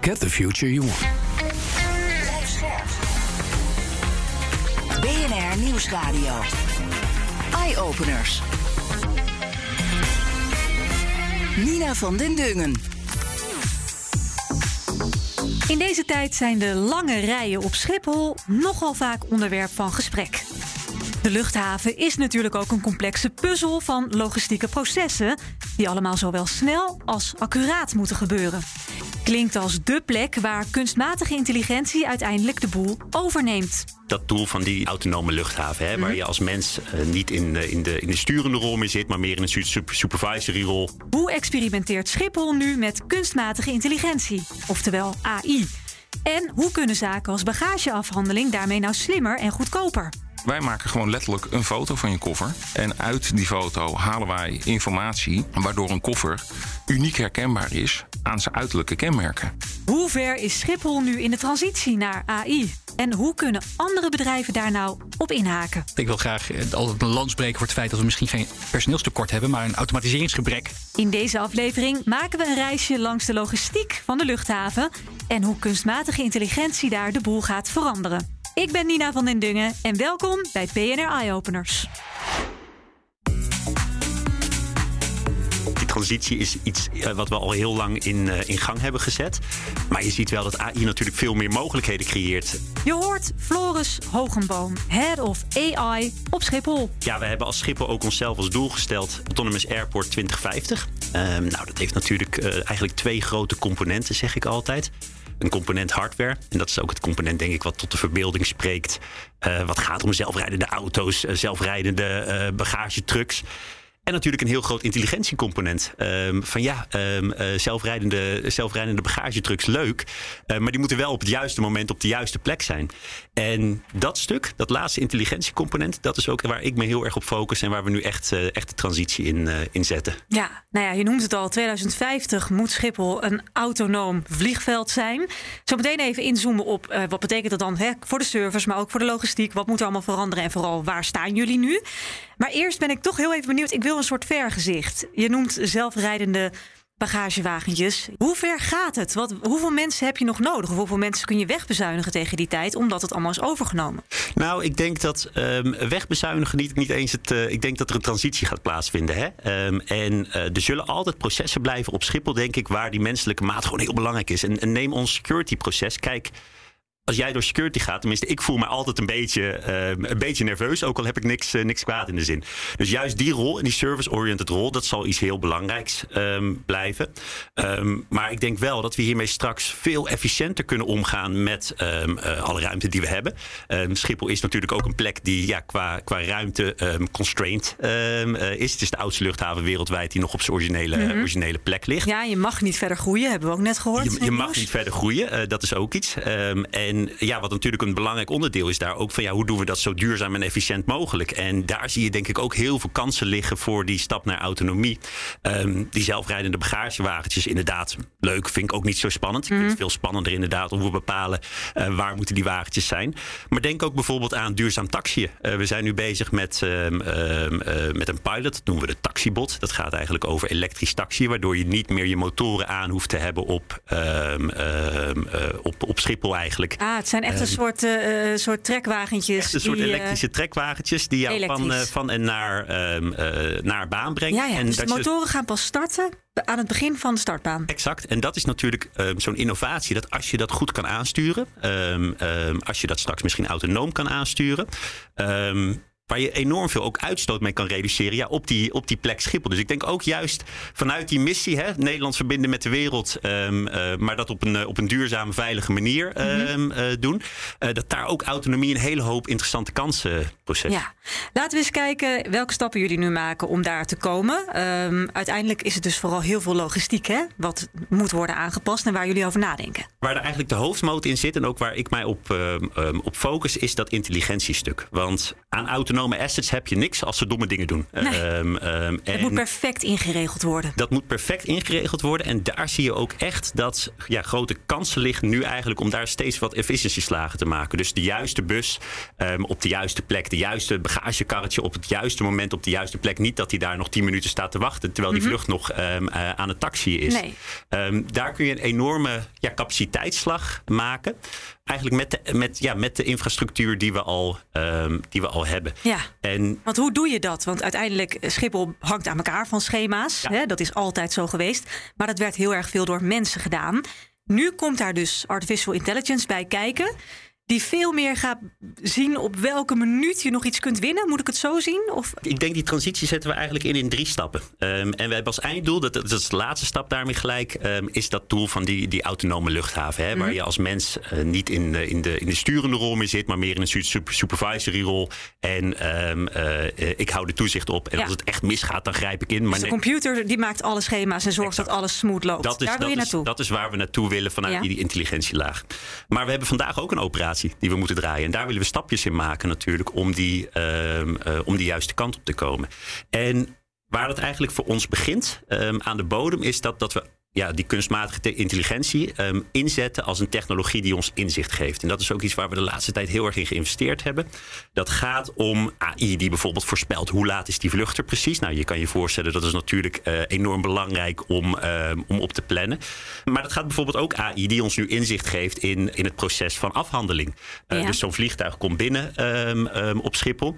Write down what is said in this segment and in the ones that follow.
Get the future you want. BNR Nieuwsradio. Eye-openers. Nina van den Dungen. In deze tijd zijn de lange rijen op Schiphol nogal vaak onderwerp van gesprek. De luchthaven is natuurlijk ook een complexe puzzel van logistieke processen, die allemaal zowel snel als accuraat moeten gebeuren. Klinkt als dé plek waar kunstmatige intelligentie uiteindelijk de boel overneemt. dat doel van die autonome luchthaven. Hè, Waar je als mens eh, niet in, in, de, in de sturende rol meer zit, maar meer in een super- supervisory rol. Hoe experimenteert Schiphol nu met kunstmatige intelligentie, oftewel AI? En hoe kunnen zaken als bagageafhandeling daarmee nou slimmer en goedkoper? Wij maken gewoon letterlijk een foto van je koffer. En uit die foto halen wij informatie waardoor een koffer uniek herkenbaar is aan zijn uiterlijke kenmerken. Hoe ver is Schiphol nu in de transitie naar AI? En hoe kunnen andere bedrijven daar nou op inhaken? Ik wil graag eh, altijd een lans breken voor het feit dat we misschien geen personeelstekort hebben, maar een automatiseringsgebrek. In deze aflevering maken we een reisje langs de logistiek van de luchthaven en hoe kunstmatige intelligentie daar de boel gaat veranderen. Ik ben Nina van den Dungen en welkom bij PNR Eye Openers. Transitie is iets eh, wat we al heel lang in, eh, in gang hebben gezet. Maar je ziet wel dat AI natuurlijk veel meer mogelijkheden creëert. Je hoort Floris Hogenboom, Head of AI op Schiphol. Ja, we hebben als Schiphol ook onszelf als doel gesteld Autonomous Airport 2050. Ehm, nou, dat heeft natuurlijk eh, eigenlijk twee grote componenten, zeg ik altijd. Een component hardware. En dat is ook het component, denk ik, wat tot de verbeelding spreekt. Wat gaat om zelfrijdende auto's, zelfrijdende eh, bagagetrucks. En natuurlijk een heel groot intelligentiecomponent. Ehm, van ja, ehm, eh, zelfrijdende, zelfrijdende bagagetrucks, leuk. Eh, maar die moeten wel op het juiste moment op de juiste plek zijn. En dat stuk, dat laatste intelligentiecomponent, dat is ook waar ik me heel erg op focus en waar we nu echt, eh, echt de transitie in, zetten. Ja, nou ja, je noemt het al. 2050 moet Schiphol een autonoom vliegveld zijn. Zo meteen even inzoomen op wat betekent dat dan hè, voor de servers, maar ook voor de logistiek. Wat moet er allemaal veranderen en vooral waar staan jullie nu? Maar eerst ben ik toch heel even benieuwd. Ik wil een soort vergezicht. Je noemt zelfrijdende bagagewagentjes. Hoe ver gaat het? Wat, hoeveel mensen heb je nog nodig? Of hoeveel mensen kun je wegbezuinigen tegen die tijd, omdat het allemaal is overgenomen? Nou, ik denk dat ehm, wegbezuinigen niet, niet eens het. eh, ik denk dat er een transitie gaat plaatsvinden. Hè? Ehm, en eh, er zullen altijd processen blijven op Schiphol, denk ik, waar die menselijke maat gewoon heel belangrijk is. En, en neem ons security proces. Kijk. Als jij door security gaat, tenminste, ik voel me altijd een beetje, ehm, een beetje nerveus, ook al heb ik niks, eh, niks kwaad in de zin. Dus juist die rol en die service-oriented rol, dat zal iets heel belangrijks ehm, blijven. Ehm, maar ik denk wel dat we hiermee straks veel efficiënter kunnen omgaan met ehm, eh, alle ruimte die we hebben. Schiphol is natuurlijk ook een plek die ja, qua, qua ruimte constrained eh, is. Het is de oudste luchthaven wereldwijd die nog op zijn originele, originele plek ligt. Ja, je mag niet verder groeien, hebben we ook net gehoord. Je, je mag niet verder groeien, eh, dat is ook iets. Ehm, en ja, wat natuurlijk een belangrijk onderdeel is daar ook van ja, hoe doen we dat zo duurzaam en efficiënt mogelijk? En daar zie je denk ik ook heel veel kansen liggen voor die stap naar autonomie. Ehm, die zelfrijdende bagagewagentjes, inderdaad, leuk, vind ik ook niet zo spannend. Ik vind het veel spannender inderdaad om we bepalen eh, waar moeten die wagentjes zijn. Maar denk ook bijvoorbeeld aan duurzaam taxiën. Eh, we zijn nu bezig met, ehm, ehm, eh, met een pilot, dat noemen we de taxibot. Dat gaat eigenlijk over elektrisch taxi, waardoor je niet meer je motoren aan hoeft te hebben op, op, op Schiphol eigenlijk. Ah, het zijn echt een soort, eh, eh, soort trekwagentjes. Echt een soort die, eh, elektrische trekwagentjes die jou van, van en naar, ehm, eh, naar baan brengen. Ja, ja, en dus de dat je- motoren gaan pas starten aan het begin van de startbaan. Exact. En dat is natuurlijk ehm, zo'n innovatie. Dat als je dat goed kan aansturen. ehm, ehm, als je dat straks misschien autonoom kan aansturen. ehm, waar je enorm veel ook uitstoot mee kan reduceren ja, op, die, op die plek Schiphol. Dus ik denk ook juist vanuit die missie, hè, Nederland verbinden met de wereld, ehm, eh, maar dat op een, eh, op een duurzame, veilige manier ehm, eh, doen, dat daar ook autonomie een hele hoop interessante kansen proces. Ja, laten we eens kijken welke stappen jullie nu maken om daar te komen. Ehm, uiteindelijk is het dus vooral heel veel logistiek, hè, wat moet worden aangepast en waar jullie over nadenken. Waar er eigenlijk de hoofdmoot in zit en ook waar ik mij op, op focus, is dat intelligentiestuk. Want aan assets heb je niks als ze domme dingen doen. Nee. Ehm, ehm, Het moet perfect ingeregeld worden. dat moet perfect ingeregeld worden. En daar zie je ook echt dat ja, grote kansen liggen nu eigenlijk om daar steeds wat efficiëntieslagen te maken. Dus de juiste bus ehm, op de juiste plek, de juiste bagagekarretje op het juiste moment op de juiste plek. Niet dat hij daar nog 10 minuten staat te wachten terwijl die vlucht nog eh, aan het taxiën is. Nee. Daar kun je een enorme ja, capaciteitsslag maken. Eigenlijk met de, met, ja, met de infrastructuur die we al, ehm, die we al hebben. Ja. En Want hoe doe je dat? Want uiteindelijk, eh, Schiphol hangt aan elkaar van schema's. Ja. Hè? Dat is altijd zo geweest. Maar dat werd heel erg veel door mensen gedaan. Nu komt daar dus artificial intelligence bij kijken. Die veel meer gaat zien op welke minuut je nog iets kunt winnen. Moet ik het zo zien? Of Ik denk die transitie zetten we eigenlijk in in drie stappen. Ehm, en we hebben als einddoel, dat, dat is de laatste stap daarmee gelijk, ehm, is dat doel van die, die autonome luchthaven. Hè, Waar je als mens eh, niet in, in, de, in de sturende rol meer zit, maar meer in een super, supervisory rol. En ehm, eh, ik hou de toezicht op. En Ja. als het echt misgaat, dan grijp ik in. Maar dus de computer die maakt alle schema's en zorgt dat alles smooth loopt. dat is, daar wil je is, naartoe. dat is waar we naartoe willen vanuit Ja. die intelligentielaag. Maar we hebben vandaag ook een operatie die we moeten draaien. En daar willen we stapjes in maken natuurlijk om die, ehm, eh, om die juiste kant op te komen. En waar het eigenlijk voor ons begint ehm, aan de bodem is dat, dat we ja, die kunstmatige te- intelligentie ehm, inzetten als een technologie die ons inzicht geeft. En dat is ook iets waar we de laatste tijd heel erg in geïnvesteerd hebben. Dat gaat om AI die bijvoorbeeld voorspelt hoe laat is die vlucht er precies. Nou, je kan je voorstellen dat is natuurlijk eh, enorm belangrijk om, ehm, om op te plannen. Maar dat gaat bijvoorbeeld ook AI die ons nu inzicht geeft in, in het proces van afhandeling. Eh, Ja. Dus zo'n vliegtuig komt binnen ehm, op Schiphol.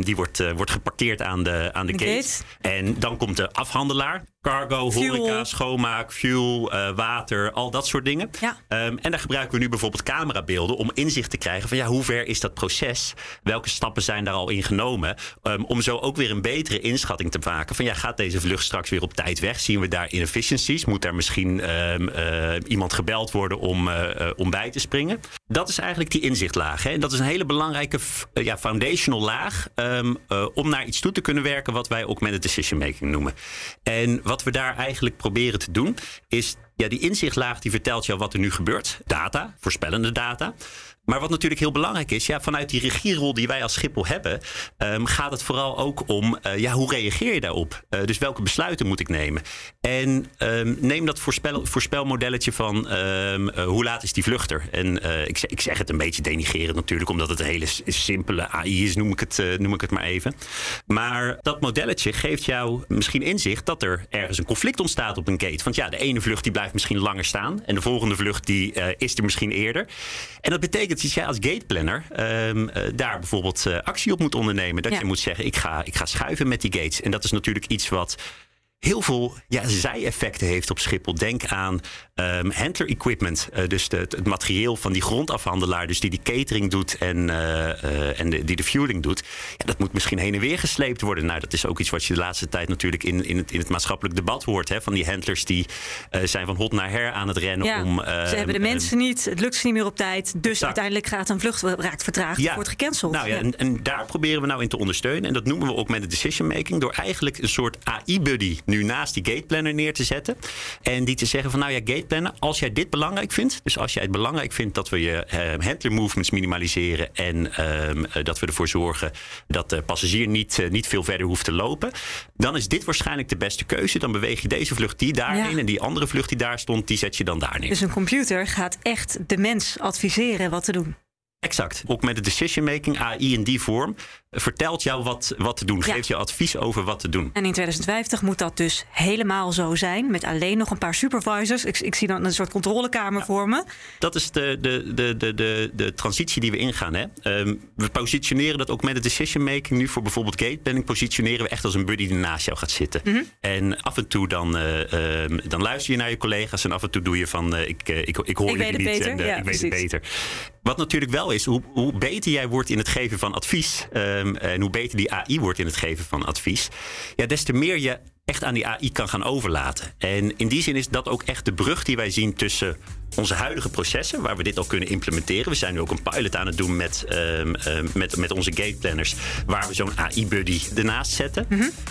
Die wordt, eh, wordt geparkeerd aan de, aan de, De gate. gate. En dan komt de afhandelaar. Cargo, Fuel. horeca, schoonmaak, fuel, eh, water, al dat soort dingen. Ja. Ehm, en daar gebruiken we nu bijvoorbeeld camerabeelden om inzicht te krijgen van ja, hoe ver is dat proces? Welke stappen zijn daar al in genomen? Ehm, om zo ook weer een betere inschatting te maken van ja, gaat deze vlucht straks weer op tijd weg? Zien we daar inefficiencies? Moet daar misschien ehm, eh, iemand gebeld worden om, eh, om bij te springen? Dat is eigenlijk die inzichtlaag. Hè? En dat is een hele belangrijke ja, foundational laag om naar iets toe te kunnen werken wat wij augmented decision making noemen. En wat we daar eigenlijk proberen te doen is ja, die inzichtlaag die vertelt jou wat er nu gebeurt. Data, voorspellende data. Maar wat natuurlijk heel belangrijk is, ja, vanuit die regierol die wij als Schiphol hebben, ehm, gaat het vooral ook om eh, ja, hoe reageer je daarop? Eh, dus welke besluiten moet ik nemen? En ehm, neem dat voorspel, voorspelmodelletje van ehm, eh, hoe laat is die vluchter? En ik, ik zeg het een beetje denigerend natuurlijk, omdat het een hele simpele AI is, noem ik het, noem ik het maar even. Maar dat modelletje geeft jou misschien inzicht dat er ergens een conflict ontstaat op een gate. Want ja, de ene vlucht die blijft misschien langer staan en de volgende vlucht die is er misschien eerder. En dat betekent dat jij als gateplanner eh, daar bijvoorbeeld eh, actie op moet ondernemen. Dat Ja. je moet zeggen, ik ga, ik ga schuiven met die gates. En dat is natuurlijk iets wat heel veel ja, zij-effecten heeft op Schiphol. Denk aan ehm handler equipment, eh, dus de, het materieel van die grondafhandelaar, dus die die catering doet en, eh, eh, en de, die de fueling doet. Ja, dat moet misschien heen en weer gesleept worden. Nou, dat is ook iets wat je de laatste tijd natuurlijk in, in, het, in het maatschappelijk debat hoort. Hè, van die handlers die zijn van hot naar her aan het rennen Ja, om. ze ehm, hebben de mensen niet, het lukt ze niet meer op tijd. Dus Exact. uiteindelijk gaat een vlucht raakt vertraagd, Ja. wordt gecanceld. Nou ja, En, en daar proberen we nou in te ondersteunen. En dat noemen we ook met de decision making. Door eigenlijk een soort AI-buddy nu naast die gateplanner neer te zetten. En die te zeggen van nou ja, gateplanner, als jij dit belangrijk vindt. Dus als jij het belangrijk vindt dat we je eh, handler movements minimaliseren. En ehm, eh, dat we ervoor zorgen dat de passagier niet, eh, niet veel verder hoeft te lopen. Dan is dit waarschijnlijk de beste keuze. Dan beweeg je deze vlucht die daarheen. Ja. En die andere vlucht die daar stond, die zet je dan daar neer. Dus een computer gaat echt de mens adviseren wat te doen. Exact. Ook met de decision making, AI in die vorm, eh, vertelt jou wat, wat te doen. Ja. Geeft je advies over wat te doen. En in 2050 moet dat dus helemaal zo zijn. Met alleen nog een paar supervisors. Ik, ik zie dan een soort controlekamer voor me. Dat is de, de, de, de, de, de transitie die we ingaan. Hè. Ehm, we positioneren dat ook met de decision making nu voor bijvoorbeeld gate planning. Positioneren we echt als een buddy die naast jou gaat zitten. Mhm. En af en toe dan, eh, ehm, dan luister je naar je collega's. En af en toe doe je van eh, ik, ik, ik hoor Ik jullie niet. beter. En, Ja, ik weet het beter. Wat natuurlijk wel is, hoe, hoe beter jij wordt in het geven van advies. ehm, en hoe beter die AI wordt in het geven van advies. Ja, des te meer je echt aan die AI kan gaan overlaten. En in die zin is dat ook echt de brug die wij zien tussen onze huidige processen, waar we dit al kunnen implementeren. We zijn nu ook een pilot aan het doen met, ehm, met, met onze gateplanners, waar we zo'n AI-buddy ernaast zetten.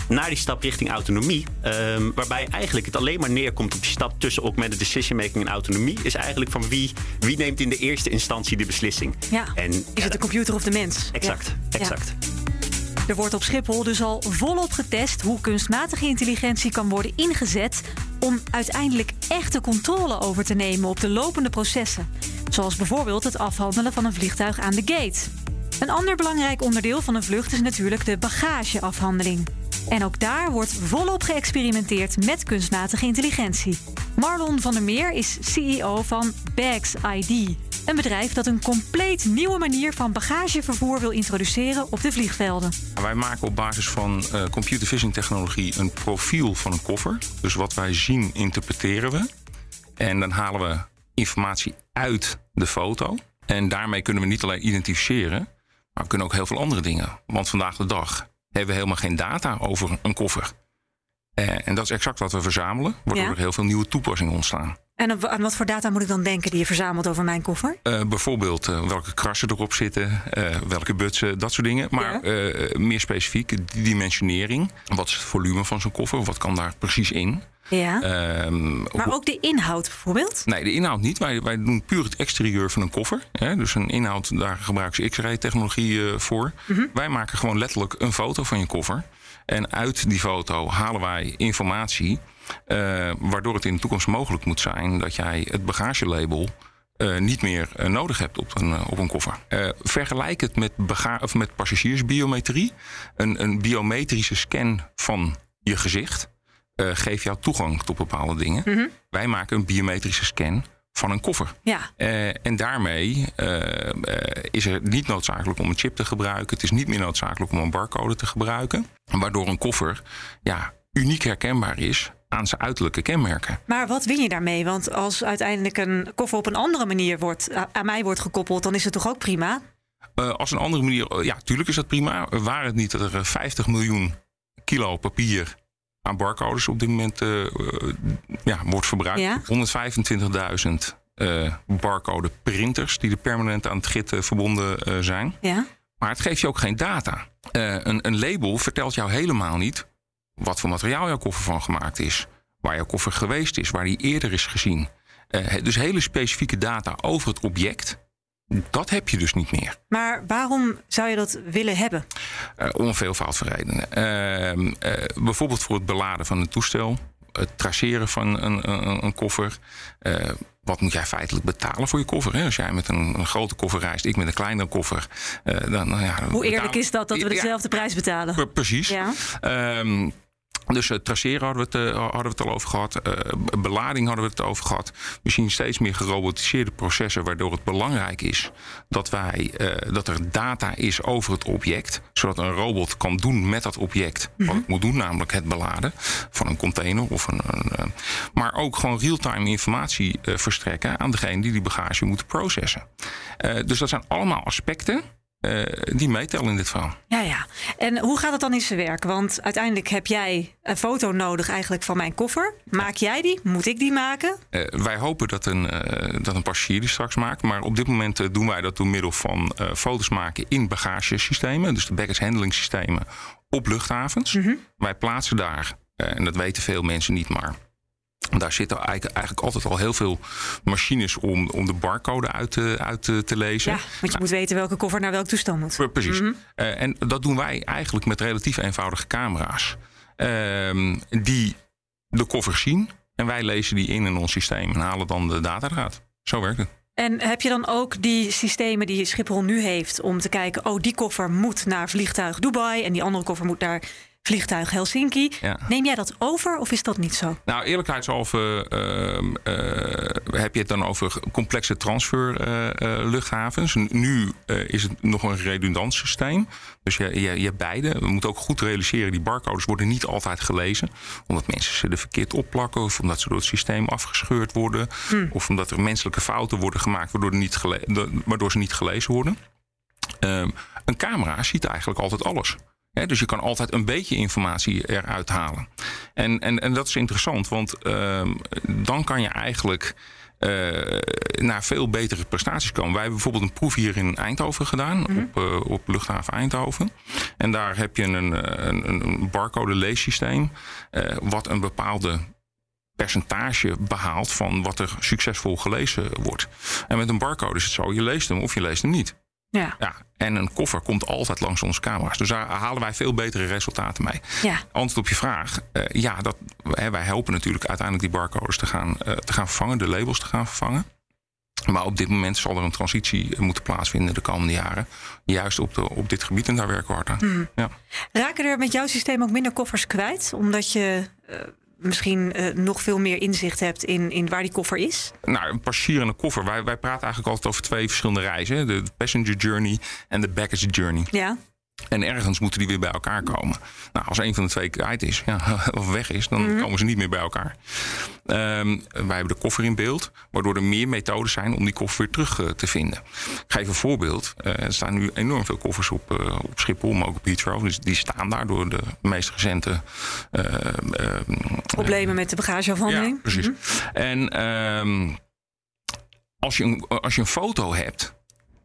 Naar die stap richting autonomie, ehm, waarbij eigenlijk het alleen maar neerkomt op die stap tussen augmented decision making en autonomie, is eigenlijk van wie, wie neemt in de eerste instantie de beslissing. Ja. En, Is ja, het de computer of de mens? Exact, Ja. exact. Er wordt op Schiphol dus al volop getest hoe kunstmatige intelligentie kan worden ingezet om uiteindelijk echte controle over te nemen op de lopende processen. Zoals bijvoorbeeld het afhandelen van een vliegtuig aan de gate. Een ander belangrijk onderdeel van een vlucht is natuurlijk de bagageafhandeling. En ook daar wordt volop geëxperimenteerd met kunstmatige intelligentie. Marlon van der Meer is CEO van Bags ID. Een bedrijf dat een compleet nieuwe manier van bagagevervoer wil introduceren op de vliegvelden. Wij maken op basis van eh, computer vision technologie een profiel van een koffer. Dus wat wij zien, interpreteren we. En dan halen we informatie uit de foto. En daarmee kunnen we niet alleen identificeren, maar we kunnen ook heel veel andere dingen. Want vandaag de dag hebben we helemaal geen data over een koffer. Eh, en dat is exact wat we verzamelen, waardoor Ja. er heel veel nieuwe toepassingen ontstaan. En aan wat voor data moet ik dan denken die je verzamelt over mijn koffer? Eh, bijvoorbeeld eh, welke krassen erop zitten, eh, welke butsen, dat soort dingen. Maar Ja. meer specifiek, die dimensionering. Wat is het volume van zo'n koffer? Wat kan daar precies in? Ja. Ehm, maar ook de inhoud bijvoorbeeld? Nee, de inhoud niet. Wij, wij doen puur het exterieur van een koffer. Hè? Dus een inhoud, daar gebruiken ze X-ray technologie voor. Wij maken gewoon letterlijk een foto van je koffer. En uit die foto halen wij informatie. Eh, waardoor het in de toekomst mogelijk moet zijn dat jij het bagagelabel eh, niet meer eh, nodig hebt op een, op een koffer. Vergelijk het met, baga- of met passagiersbiometrie. Een, een biometrische scan van je gezicht geeft jou toegang tot bepaalde dingen. Wij maken een biometrische scan van een koffer. Ja. En daarmee is het niet noodzakelijk om een chip te gebruiken. Het is niet meer noodzakelijk om een barcode te gebruiken. Waardoor een koffer ja, uniek herkenbaar is aan zijn uiterlijke kenmerken. Maar wat win je daarmee? Want als uiteindelijk een koffer op een andere manier wordt, aan mij wordt gekoppeld, dan is het toch ook prima? Eh, als een andere manier, eh, ja, tuurlijk is dat prima. Waar het niet dat er eh, 50 miljoen kilo papier aan barcodes op dit moment eh, eh, ja, wordt verbruikt. Ja. 125.000 eh, barcode printers die er permanent aan het git eh, verbonden eh, zijn. Ja. Maar het geeft je ook geen data. Eh, een, een label vertelt jou helemaal niet wat voor materiaal jouw koffer van gemaakt is. Waar jouw koffer geweest is, waar die eerder is gezien. Eh, dus hele specifieke data over het object, dat heb je dus niet meer. Maar waarom zou je dat willen hebben? Eh, om veelvoud van redenen. Ehm, eh, bijvoorbeeld voor het beladen van een toestel. Het traceren van een, een, een koffer. Wat moet jij feitelijk betalen voor je koffer? Hè? Als jij met een, een grote koffer reist, ik met een kleinere koffer. dan, nou ja, Hoe eerlijk betaal- is dat dat we Ja, dezelfde prijs betalen? pre- precies. Ja. Ehm, dus uh, traceren hadden we, het, uh, hadden we het al over gehad. Uh, belading hadden we het over gehad. We zien steeds meer gerobotiseerde processen, waardoor het belangrijk is dat, wij, dat er data is over het object. Zodat een robot kan doen met dat object wat het moet doen, namelijk het beladen van een container. Of een, een maar ook gewoon real-time informatie verstrekken aan degene die die bagage moeten processen. Dus dat zijn allemaal aspecten. Uh, die meetellen in dit verhaal. Ja, ja. En hoe gaat het dan in zijn werk? Want uiteindelijk heb jij een foto nodig eigenlijk van mijn koffer. Maak jij die? Moet ik die maken? Uh, wij hopen dat een, uh, dat een passagier die straks maakt. Maar op dit moment doen wij dat door middel van foto's maken in bagagesystemen. Dus de baggage handling systemen op luchthavens. Mm -hmm. Wij plaatsen daar, en dat weten veel mensen niet, maar daar zitten eigenlijk, altijd al heel veel machines om, om de barcode uit te, uit te, lezen. Ja, want je nou, moet weten welke koffer naar welk toestel moet. Precies. Mm -hmm. uh, en dat doen wij eigenlijk met relatief eenvoudige camera's. Uh, die de koffer zien. En wij lezen die in in ons systeem en halen dan de data eruit. Zo werkt het. En heb je dan ook die systemen die Schiphol nu heeft om te kijken, oh, die koffer moet naar vliegtuig Dubai en die andere koffer moet naar vliegtuig Helsinki. Ja. Neem jij dat over of is dat niet zo? Nou, eerlijkheidshalve ehm, eh, heb je het dan over complexe transferluchthavens. nu eh, is het nog een redundant systeem. Dus je, je, je hebt beide. We moeten ook goed realiseren, die barcodes worden niet altijd gelezen. Omdat mensen ze er verkeerd opplakken. Of omdat ze door het systeem afgescheurd worden. Of omdat er menselijke fouten worden gemaakt waardoor, niet waardoor ze niet gelezen worden. Ehm, een camera ziet eigenlijk altijd alles. Dus je kan altijd een beetje informatie eruit halen. En, en, en dat is interessant, want ehm, dan kan je eigenlijk eh, naar veel betere prestaties komen. Wij hebben bijvoorbeeld een proef hier in Eindhoven gedaan, op, eh, op luchthaven Eindhoven. En daar heb je een, eh, een, een barcode leessysteem, eh, wat een bepaalde percentage behaalt van wat er succesvol gelezen wordt. En met een barcode is het zo, je leest hem of je leest hem niet. Ja. Ja, en een koffer komt altijd langs onze camera's. Dus daar halen wij veel betere resultaten mee. Ja. Antwoord op je vraag. eh, ja, dat, hè, wij helpen natuurlijk uiteindelijk die barcodes te gaan, eh, te gaan vervangen, de labels te gaan vervangen. Maar op dit moment zal er een transitie moeten plaatsvinden de komende jaren. Juist op, de, op dit gebied en daar werken we hard aan. Ja. Raken er met jouw systeem ook minder koffers kwijt? Omdat je eh, misschien eh, nog veel meer inzicht hebt in, in waar die koffer is? Nou, een passagier en een koffer. Wij, wij praten eigenlijk altijd over twee verschillende reizen. De passenger journey en de baggage journey. Ja. En ergens moeten die weer bij elkaar komen. Nou, als een van de twee kwijt is, ja, of weg is, dan komen ze niet meer bij elkaar. Ehm, wij hebben de koffer in beeld, waardoor er meer methoden zijn om die koffer weer terug eh, te vinden. Ik geef een voorbeeld. Eh, er staan nu enorm veel koffers op, eh, op Schiphol, maar ook op Heathrow. Dus die staan daar door de meest recente eh, ehm, Problemen met de bagageafhandeling? ja, precies. En ehm, als, je een, als je een foto hebt,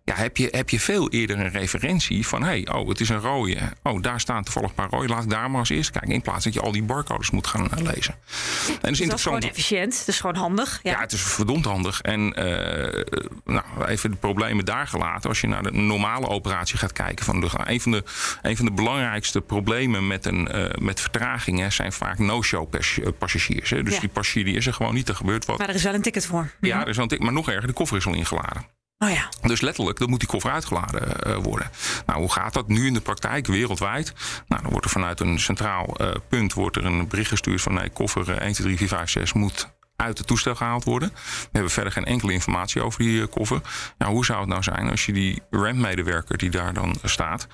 ja, heb, je, heb je veel eerder een referentie van... hé, hey, oh, het is een rode. Oh, daar staan toevallig een paar rode. Laat ik daar maar eens eerst kijken. In plaats dat je al die barcodes moet gaan eh, lezen. En dat is Dus interessant. gewoon efficiënt. Dat is gewoon handig. Ja. Ja, het is verdomd handig. En eh, nou, even de problemen daar gelaten. Als je naar de normale operatie gaat kijken van de. Een van de, een van de belangrijkste problemen met, een, eh, met vertragingen zijn vaak no-show pas- passagiers. Hè. Dus Ja. die passagier die is er gewoon niet. Er gebeurt wat. Maar er is wel een ticket voor. Ja, er is wel een tik, maar nog erger, de koffer is al ingeladen. Oh ja. Dus letterlijk, dan moet die koffer uitgeladen eh, worden. Nou, hoe gaat dat nu in de praktijk wereldwijd? Nou, dan wordt er vanuit een centraal eh, punt wordt er een bericht gestuurd van nee, koffer eh, 1, 2, 3, 4, 5, 6 moet uit het toestel gehaald worden. We hebben verder geen enkele informatie over die eh, koffer. Nou, hoe zou het nou zijn als je die RAM-medewerker die daar dan staat...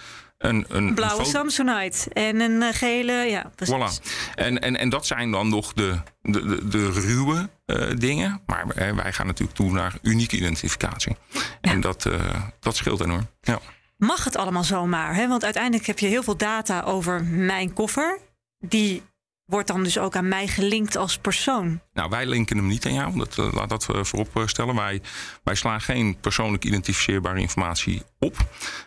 Een, een, Een blauwe een Samsonite en een eh, gele, ja, precies. Voilà. En, en, en dat zijn dan nog de, de, de, de ruwe eh, dingen. Maar eh, wij gaan natuurlijk toe naar unieke identificatie. En dat, dat scheelt enorm. Ja. Mag het allemaal zomaar? Hè? Want uiteindelijk heb je heel veel data over mijn koffer. Die wordt dan dus ook aan mij gelinkt als persoon. Nou, wij linken hem niet aan jou. Dat, laat dat voorop stellen. Wij, wij slaan geen persoonlijk identificeerbare informatie op.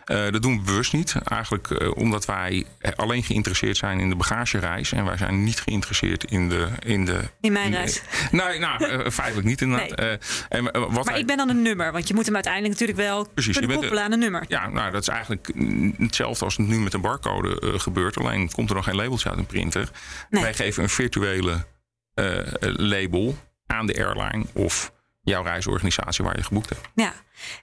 Eh, dat doen we bewust niet. Eigenlijk eh, omdat wij alleen geïnteresseerd zijn in de bagagereis. En wij zijn niet geïnteresseerd in de... In, de, In mijn de- reis. Nee, nou, eh, feitelijk niet inderdaad. Nee. En, wat Maar ik ben dan een nummer, want je moet hem uiteindelijk natuurlijk wel Precies, kunnen koppelen aan een nummer. Ja, nou, dat is eigenlijk hetzelfde als het nu met een barcode gebeurt. Alleen komt er nog geen labeltje uit een printer. Nee. Wij geven een virtuele label aan de airline of jouw reisorganisatie waar je geboekt hebt. Ja,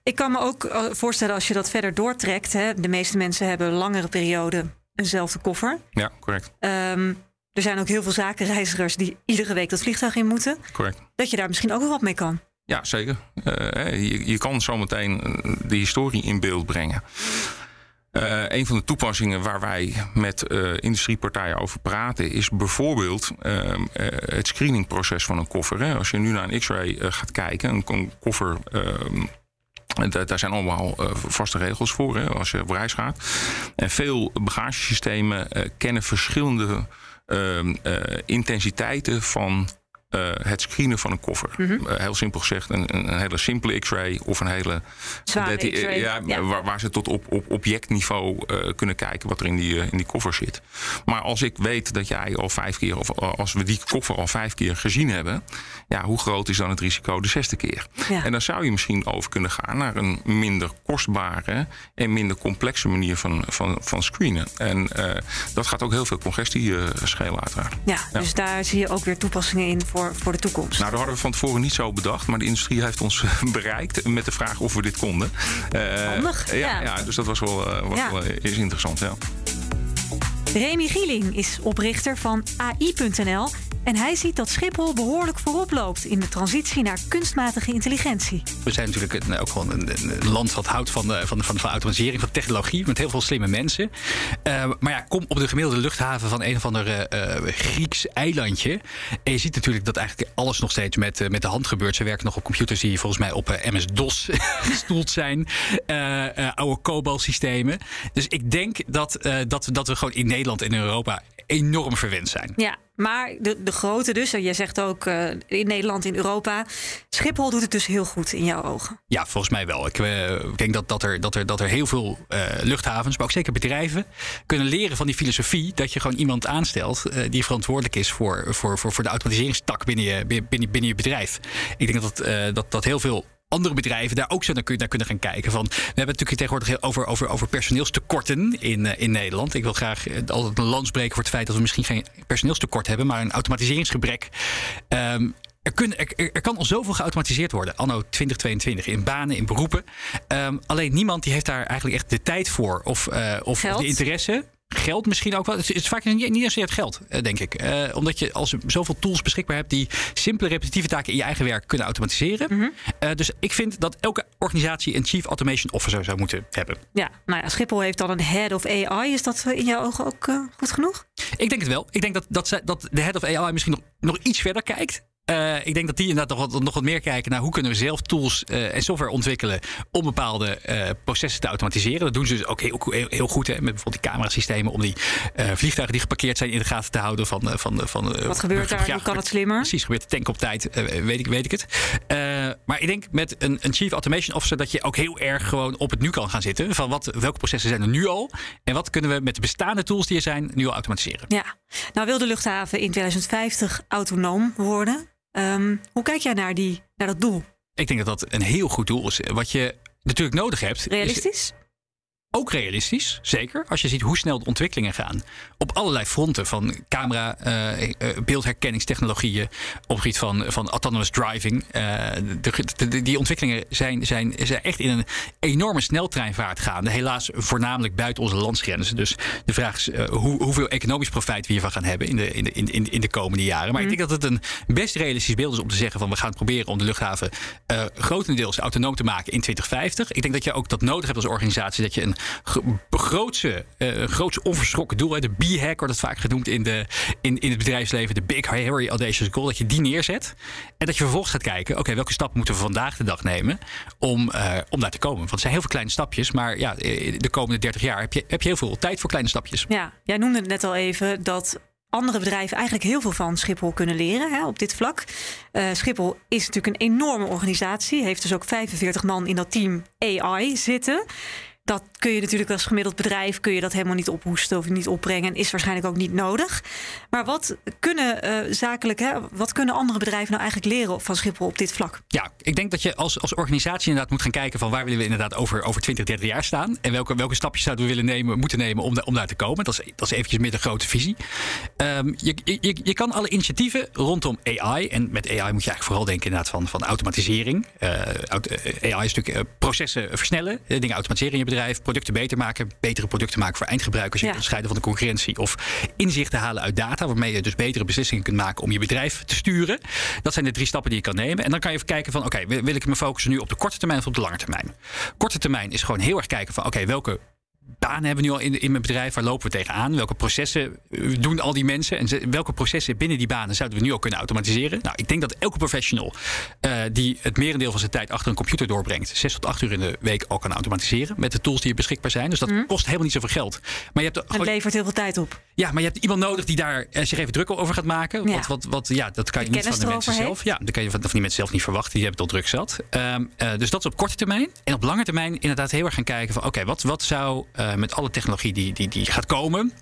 ik kan me ook eh, voorstellen als je dat verder doortrekt. Hè, de meeste mensen hebben langere periode eenzelfde koffer. Ja, correct. Ehm, er zijn ook heel veel zakenreizigers die iedere week dat vliegtuig in moeten. correct. Dat je daar misschien ook wel wat mee kan. Ja, zeker. Eh, je, je kan zometeen eh, de historie in beeld brengen. Eh, een van de toepassingen waar wij met eh, industriepartijen over praten, is bijvoorbeeld ehm, eh, het screeningproces van een koffer. Hè. Als je nu naar een X-ray gaat kijken, een, koffer. ehm, da- daar zijn allemaal vaste regels voor hè, als je op reis gaat. En veel bagagesystemen kennen verschillende ehm, eh, intensiteiten van eh, het screenen van een koffer. Eh, heel simpel gezegd, een, een een hele simpele X-ray of een hele. Zware eh, Ja, ja. Waar, waar ze tot op, op objectniveau kunnen kijken wat er in die, in die koffer zit. Maar als ik weet dat jij al vijf keer, of als we die koffer al vijf keer gezien hebben, ja, hoe groot is dan het risico de zesde keer? Ja. En dan zou je misschien over kunnen gaan naar een minder kostbare en minder complexe manier van, van, van screenen. En dat gaat ook heel veel congestie schelen, uiteraard. Ja, dus daar zie je ook weer toepassingen in voor, voor de toekomst. Nou, dat hadden we van tevoren niet zo bedacht, maar de industrie heeft ons eh, bereikt met de vraag of we dit konden. Eh, Handig, ja, ja. ja. dus dat was wel, eh, was Ja. wel, eh, is interessant. Ja. Remy Gieling is oprichter van AI.nl en hij ziet dat Schiphol behoorlijk voorop loopt in de transitie naar kunstmatige intelligentie. We zijn natuurlijk een, ook gewoon een, een land wat houdt van, de, van, van, van automatisering, van technologie, met heel veel slimme mensen. Uh, maar ja, kom op de gemiddelde luchthaven van een of ander uh, Grieks eilandje. En je ziet natuurlijk dat eigenlijk alles nog steeds met, uh, met de hand gebeurt. Ze werken nog op computers die volgens mij op MS-DOS gestoeld zijn. oude COBOL-systemen. Dus ik denk dat, dat, dat we gewoon in Nederland en in Europa enorm verwend zijn. Ja, maar de, de grote dus, en jij zegt ook uh, in Nederland, in Europa. Schiphol doet het dus heel goed in jouw ogen. Ja, volgens mij wel. Ik, ik denk dat, dat, er, dat, er, dat er heel veel uh, luchthavens, maar ook zeker bedrijven, kunnen leren van die filosofie. Dat je gewoon iemand aanstelt die verantwoordelijk is voor, voor, voor, voor de automatiseringstak binnen je, binnen, binnen je bedrijf. Ik denk dat, dat, dat heel veel andere bedrijven daar ook zo naar, kunnen gaan kijken. Van, we hebben het natuurlijk tegenwoordig over, over, over personeelstekorten in, uh, in Nederland. Ik wil graag uh, altijd een lans breken voor het feit dat we misschien geen personeelstekort hebben, maar een automatiseringsgebrek. Um, er, kun, er, er, kan al zoveel geautomatiseerd worden, anno 2022, in banen, in beroepen. Um, alleen niemand die heeft daar eigenlijk echt de tijd voor of, uh, of de interesse. Geld misschien ook wel. Het is vaak niet, niet zozeer het geld, denk ik. Uh, omdat je als je zoveel tools beschikbaar hebt die simpele repetitieve taken in je eigen werk kunnen automatiseren. Mm -hmm. uh, dus ik vind dat elke organisatie een Chief Automation Officer zou moeten hebben. Ja, nou ja, Schiphol heeft dan een Head of AI. Is dat in jouw ogen ook uh, goed genoeg? Ik denk het wel. Ik denk dat, dat, dat de Head of AI misschien nog, nog iets verder kijkt. Uh, ik denk dat die inderdaad nog wat, nog wat meer kijken naar hoe kunnen we zelf tools uh, en software ontwikkelen om bepaalde uh, processen te automatiseren. Dat doen ze dus ook heel, heel, heel goed hè, met bijvoorbeeld die camerasystemen om die vliegtuigen die geparkeerd zijn in de gaten te houden van. van, van wat gebeurt daar? hoe kan het slimmer? Precies, gebeurt de tank op tijd, weet, ik, weet ik het. maar ik denk met een, een Chief Automation Officer dat je ook heel erg gewoon op het nu kan gaan zitten. Van wat, welke processen zijn er nu al en wat kunnen we met de bestaande tools die er zijn nu al automatiseren. Ja, nou wil de luchthaven in 2050 autonoom worden. Um, hoe kijk jij naar, die, naar dat doel? Ik denk dat dat een heel goed doel is. Wat je natuurlijk nodig hebt. Realistisch? Is ook realistisch, zeker. Als je ziet hoe snel de ontwikkelingen gaan. Op allerlei fronten. Van camera, uh, beeldherkenningstechnologieën. Op het gebied van, van autonomous driving. Uh, de, de, die ontwikkelingen zijn, zijn, zijn echt in een enorme sneltreinvaart gaande. Helaas voornamelijk buiten onze landsgrenzen. Dus de vraag is uh, hoe, hoeveel economisch profijt we hiervan gaan hebben in de, in de, in, in de komende jaren. Maar mm. ik denk dat het een best realistisch beeld is om te zeggen van we gaan proberen om de luchthaven grotendeels autonoom te maken in 2050. Ik denk dat je ook dat nodig hebt als organisatie. Dat je een grootse, uh, onverschrokken doel. De B-hack wordt het vaak genoemd in, de, in, in het bedrijfsleven. De Big Hairy Audacious Goal. Dat je die neerzet. En dat je vervolgens gaat kijken. Oké, welke stappen moeten we vandaag de dag nemen. Om, uh, om daar te komen. Want het zijn heel veel kleine stapjes. Maar ja, de komende 30 jaar heb je, heb je heel veel tijd voor kleine stapjes. Ja, jij noemde het net al even dat andere bedrijven eigenlijk heel veel van Schiphol kunnen leren hè, op dit vlak. Schiphol is natuurlijk een enorme organisatie. Heeft dus ook 45 man in dat team AI zitten dat kun je natuurlijk als gemiddeld bedrijf kun je dat helemaal niet ophoesten of niet opbrengen. En is waarschijnlijk ook niet nodig. Maar wat kunnen uh, zakelijk, hè, wat kunnen andere bedrijven nou eigenlijk leren van Schiphol op dit vlak? Ja, ik denk dat je als, als organisatie inderdaad moet gaan kijken van waar willen we inderdaad over, over 20, 30 jaar staan. En welke, welke stapjes zouden we willen nemen, moeten nemen om, om daar te komen. Dat is, dat is eventjes meer de grote visie. Um, je, je, je kan alle initiatieven rondom AI, en met AI moet je eigenlijk vooral denken inderdaad van, van automatisering. Uh, AI is natuurlijk processen versnellen, dingen automatiseren in je bedrijf bedrijf producten beter maken, betere producten maken voor eindgebruikers, je ja. onderscheiden van de concurrentie of inzichten halen uit data, waarmee je dus betere beslissingen kunt maken om je bedrijf te sturen. Dat zijn de drie stappen die je kan nemen. En dan kan je even kijken van oké, okay, wil ik me focussen nu op de korte termijn of op de lange termijn? Korte termijn is gewoon heel erg kijken van oké, okay, welke banen hebben we nu al in, in mijn bedrijf? Waar lopen we tegenaan? Welke processen doen al die mensen? En welke processen binnen die banen zouden we nu al kunnen automatiseren? Nou, ik denk dat elke professional uh, die het merendeel van zijn tijd achter een computer doorbrengt, zes tot acht uur in de week al kan automatiseren met de tools die er beschikbaar zijn. Dus dat mm. kost helemaal niet zoveel geld. Maar je hebt het levert heel veel tijd op. Ja, maar je hebt iemand nodig die daar uh, zich even druk over gaat maken. Ja. Wat, wat, wat, ja, dat kan je niet van de mensen zelf. Heeft. Ja, dat kan je van, van die mensen zelf niet verwachten. Die hebben het al druk zat. Um, uh, dus dat is op korte termijn. En op lange termijn inderdaad heel erg gaan kijken van oké, okay, wat, wat zou met alle technologie die, die, die gaat komen.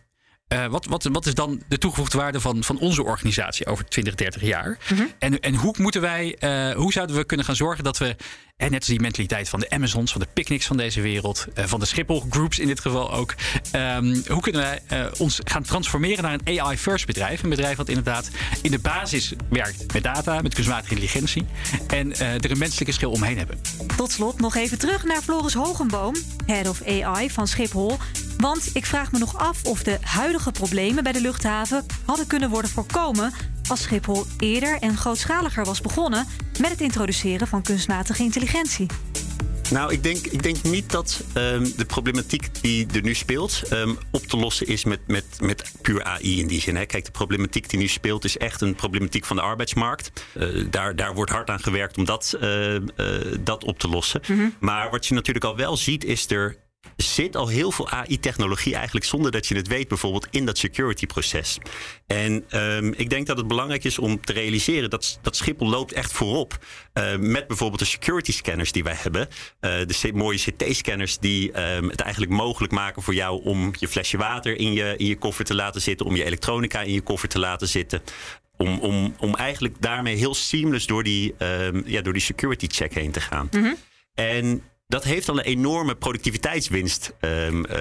Uh, wat, wat, wat is dan de toegevoegde waarde van, van onze organisatie over 20, 30 jaar? Mm -hmm. en, en hoe moeten wij, uh, hoe zouden we kunnen gaan zorgen dat we en net als die mentaliteit van de Amazons, van de picnics van deze wereld, uh, van de Schiphol Groups in dit geval ook. Um, hoe kunnen wij ons gaan transformeren naar een AI-first bedrijf? Een bedrijf wat inderdaad in de basis werkt met data, met kunstmatige intelligentie. En er een menselijke schil omheen hebben. Tot slot nog even terug naar Floris Hogenboom, Head of AI van Schiphol. Want ik vraag me nog af of de huidige problemen bij de luchthaven hadden kunnen worden voorkomen als Schiphol eerder en grootschaliger was begonnen met het introduceren van kunstmatige intelligentie. Nou, ik denk, ik denk niet dat ehm, de problematiek die er nu speelt ehm, op te lossen is met, met, met puur AI in die zin. Hè. Kijk, de problematiek die nu speelt is echt een problematiek van de arbeidsmarkt. Eh, daar, daar wordt hard aan gewerkt om dat, eh, eh, dat op te lossen. Maar wat je natuurlijk al wel ziet, is er zit al heel veel AI-technologie eigenlijk zonder dat je het weet, bijvoorbeeld in dat security-proces. En ehm, ik denk dat het belangrijk is om te realiseren dat, dat Schiphol loopt echt voorop uh, met bijvoorbeeld de security scanners die wij hebben. Uh, de mooie CT-scanners die um, het eigenlijk mogelijk maken voor jou om je flesje water in je, in je koffer te laten zitten, om je elektronica in je koffer te laten zitten. Om, om, om eigenlijk daarmee heel seamless door die, um, ja, door die security check heen te gaan. Mm -hmm. En dat heeft al een enorme productiviteitswinst um, uh,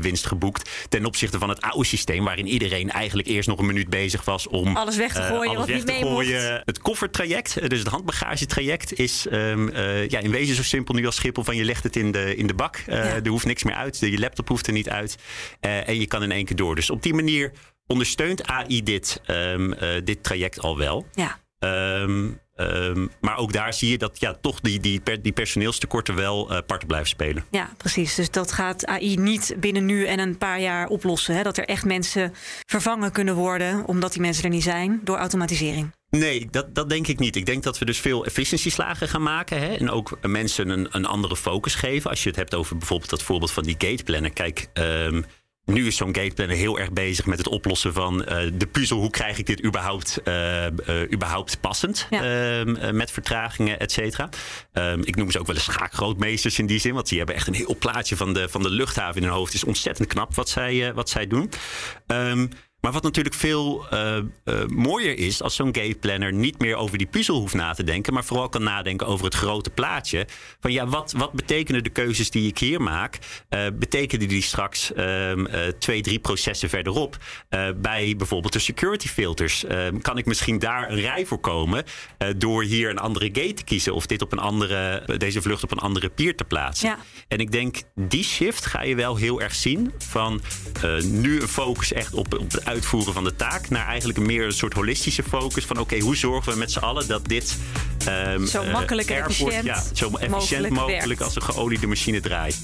winst geboekt. Ten opzichte van het oude systeem, waarin iedereen eigenlijk eerst nog een minuut bezig was om alles weg te gooien. Uh, alles weg niet te gooien. Het koffertraject, dus het handbagagetraject, is um, uh, ja, in wezen zo simpel nu als Schiphol van je legt het in de, in de bak. Ja. Er hoeft niks meer uit. Je laptop hoeft er niet uit. en je kan in één keer door. Dus op die manier ondersteunt AI dit, um, dit traject al wel. Ja. Um, um, maar ook daar zie je dat ja, toch die, die, per, die personeelstekorten wel uh, parten blijven spelen. Ja, precies. Dus dat gaat AI niet binnen nu en een paar jaar oplossen. Hè? Dat er echt mensen vervangen kunnen worden, omdat die mensen er niet zijn, door automatisering. Nee, dat, dat denk ik niet. Ik denk dat we dus veel efficiëntieslagen gaan maken. Hè? En ook mensen een, een andere focus geven. Als je het hebt over bijvoorbeeld dat voorbeeld van die gateplanner. Kijk, um, nu is zo'n gateplanner heel erg bezig met het oplossen van uh, de puzzel. Hoe krijg ik dit überhaupt, uh, uh, überhaupt passend? Ja. met vertragingen, et cetera. Um, ik noem ze ook wel eens schaakgrootmeesters in die zin. Want die hebben echt een heel plaatje van de, van de luchthaven in hun hoofd. Het is ontzettend knap wat zij, wat zij doen. Um, maar wat natuurlijk veel uh, uh, mooier is als zo'n gateplanner niet meer over die puzzel hoeft na te denken, maar vooral kan nadenken over het grote plaatje. Van ja, wat, wat betekenen de keuzes die ik hier maak? Uh, betekenen die straks twee, drie processen verderop bij bijvoorbeeld de security filters? kan ik misschien daar een rij voorkomen door hier een andere gate te kiezen of dit op een andere, deze vlucht op een andere pier te plaatsen? Ja. En ik denk die shift ga je wel heel erg zien van nu een focus echt op, op het uitvoeren van de taak naar eigenlijk een meer een soort holistische focus van oké, okay, hoe zorgen we met z'n allen dat dit um, zo makkelijk en airport, efficiënt, ja, zo efficiënt mogelijk, mogelijk als een geoliede machine draait.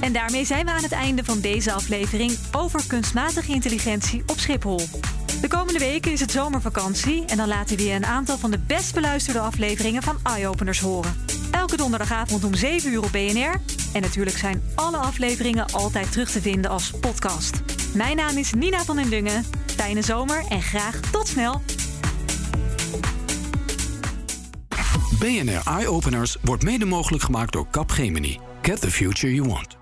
En daarmee zijn we aan het einde van deze aflevering over kunstmatige intelligentie op Schiphol. De komende weken is het zomervakantie en dan laten we je een aantal van de best beluisterde afleveringen van Eye-Openers horen. Elke donderdagavond om 7 uur op BNR. En natuurlijk zijn alle afleveringen altijd terug te vinden als podcast. Mijn naam is Nina van den Dungen. Fijne zomer en graag tot snel. BNR Eye Openers wordt mede mogelijk gemaakt door Capgemini. Get the future you want.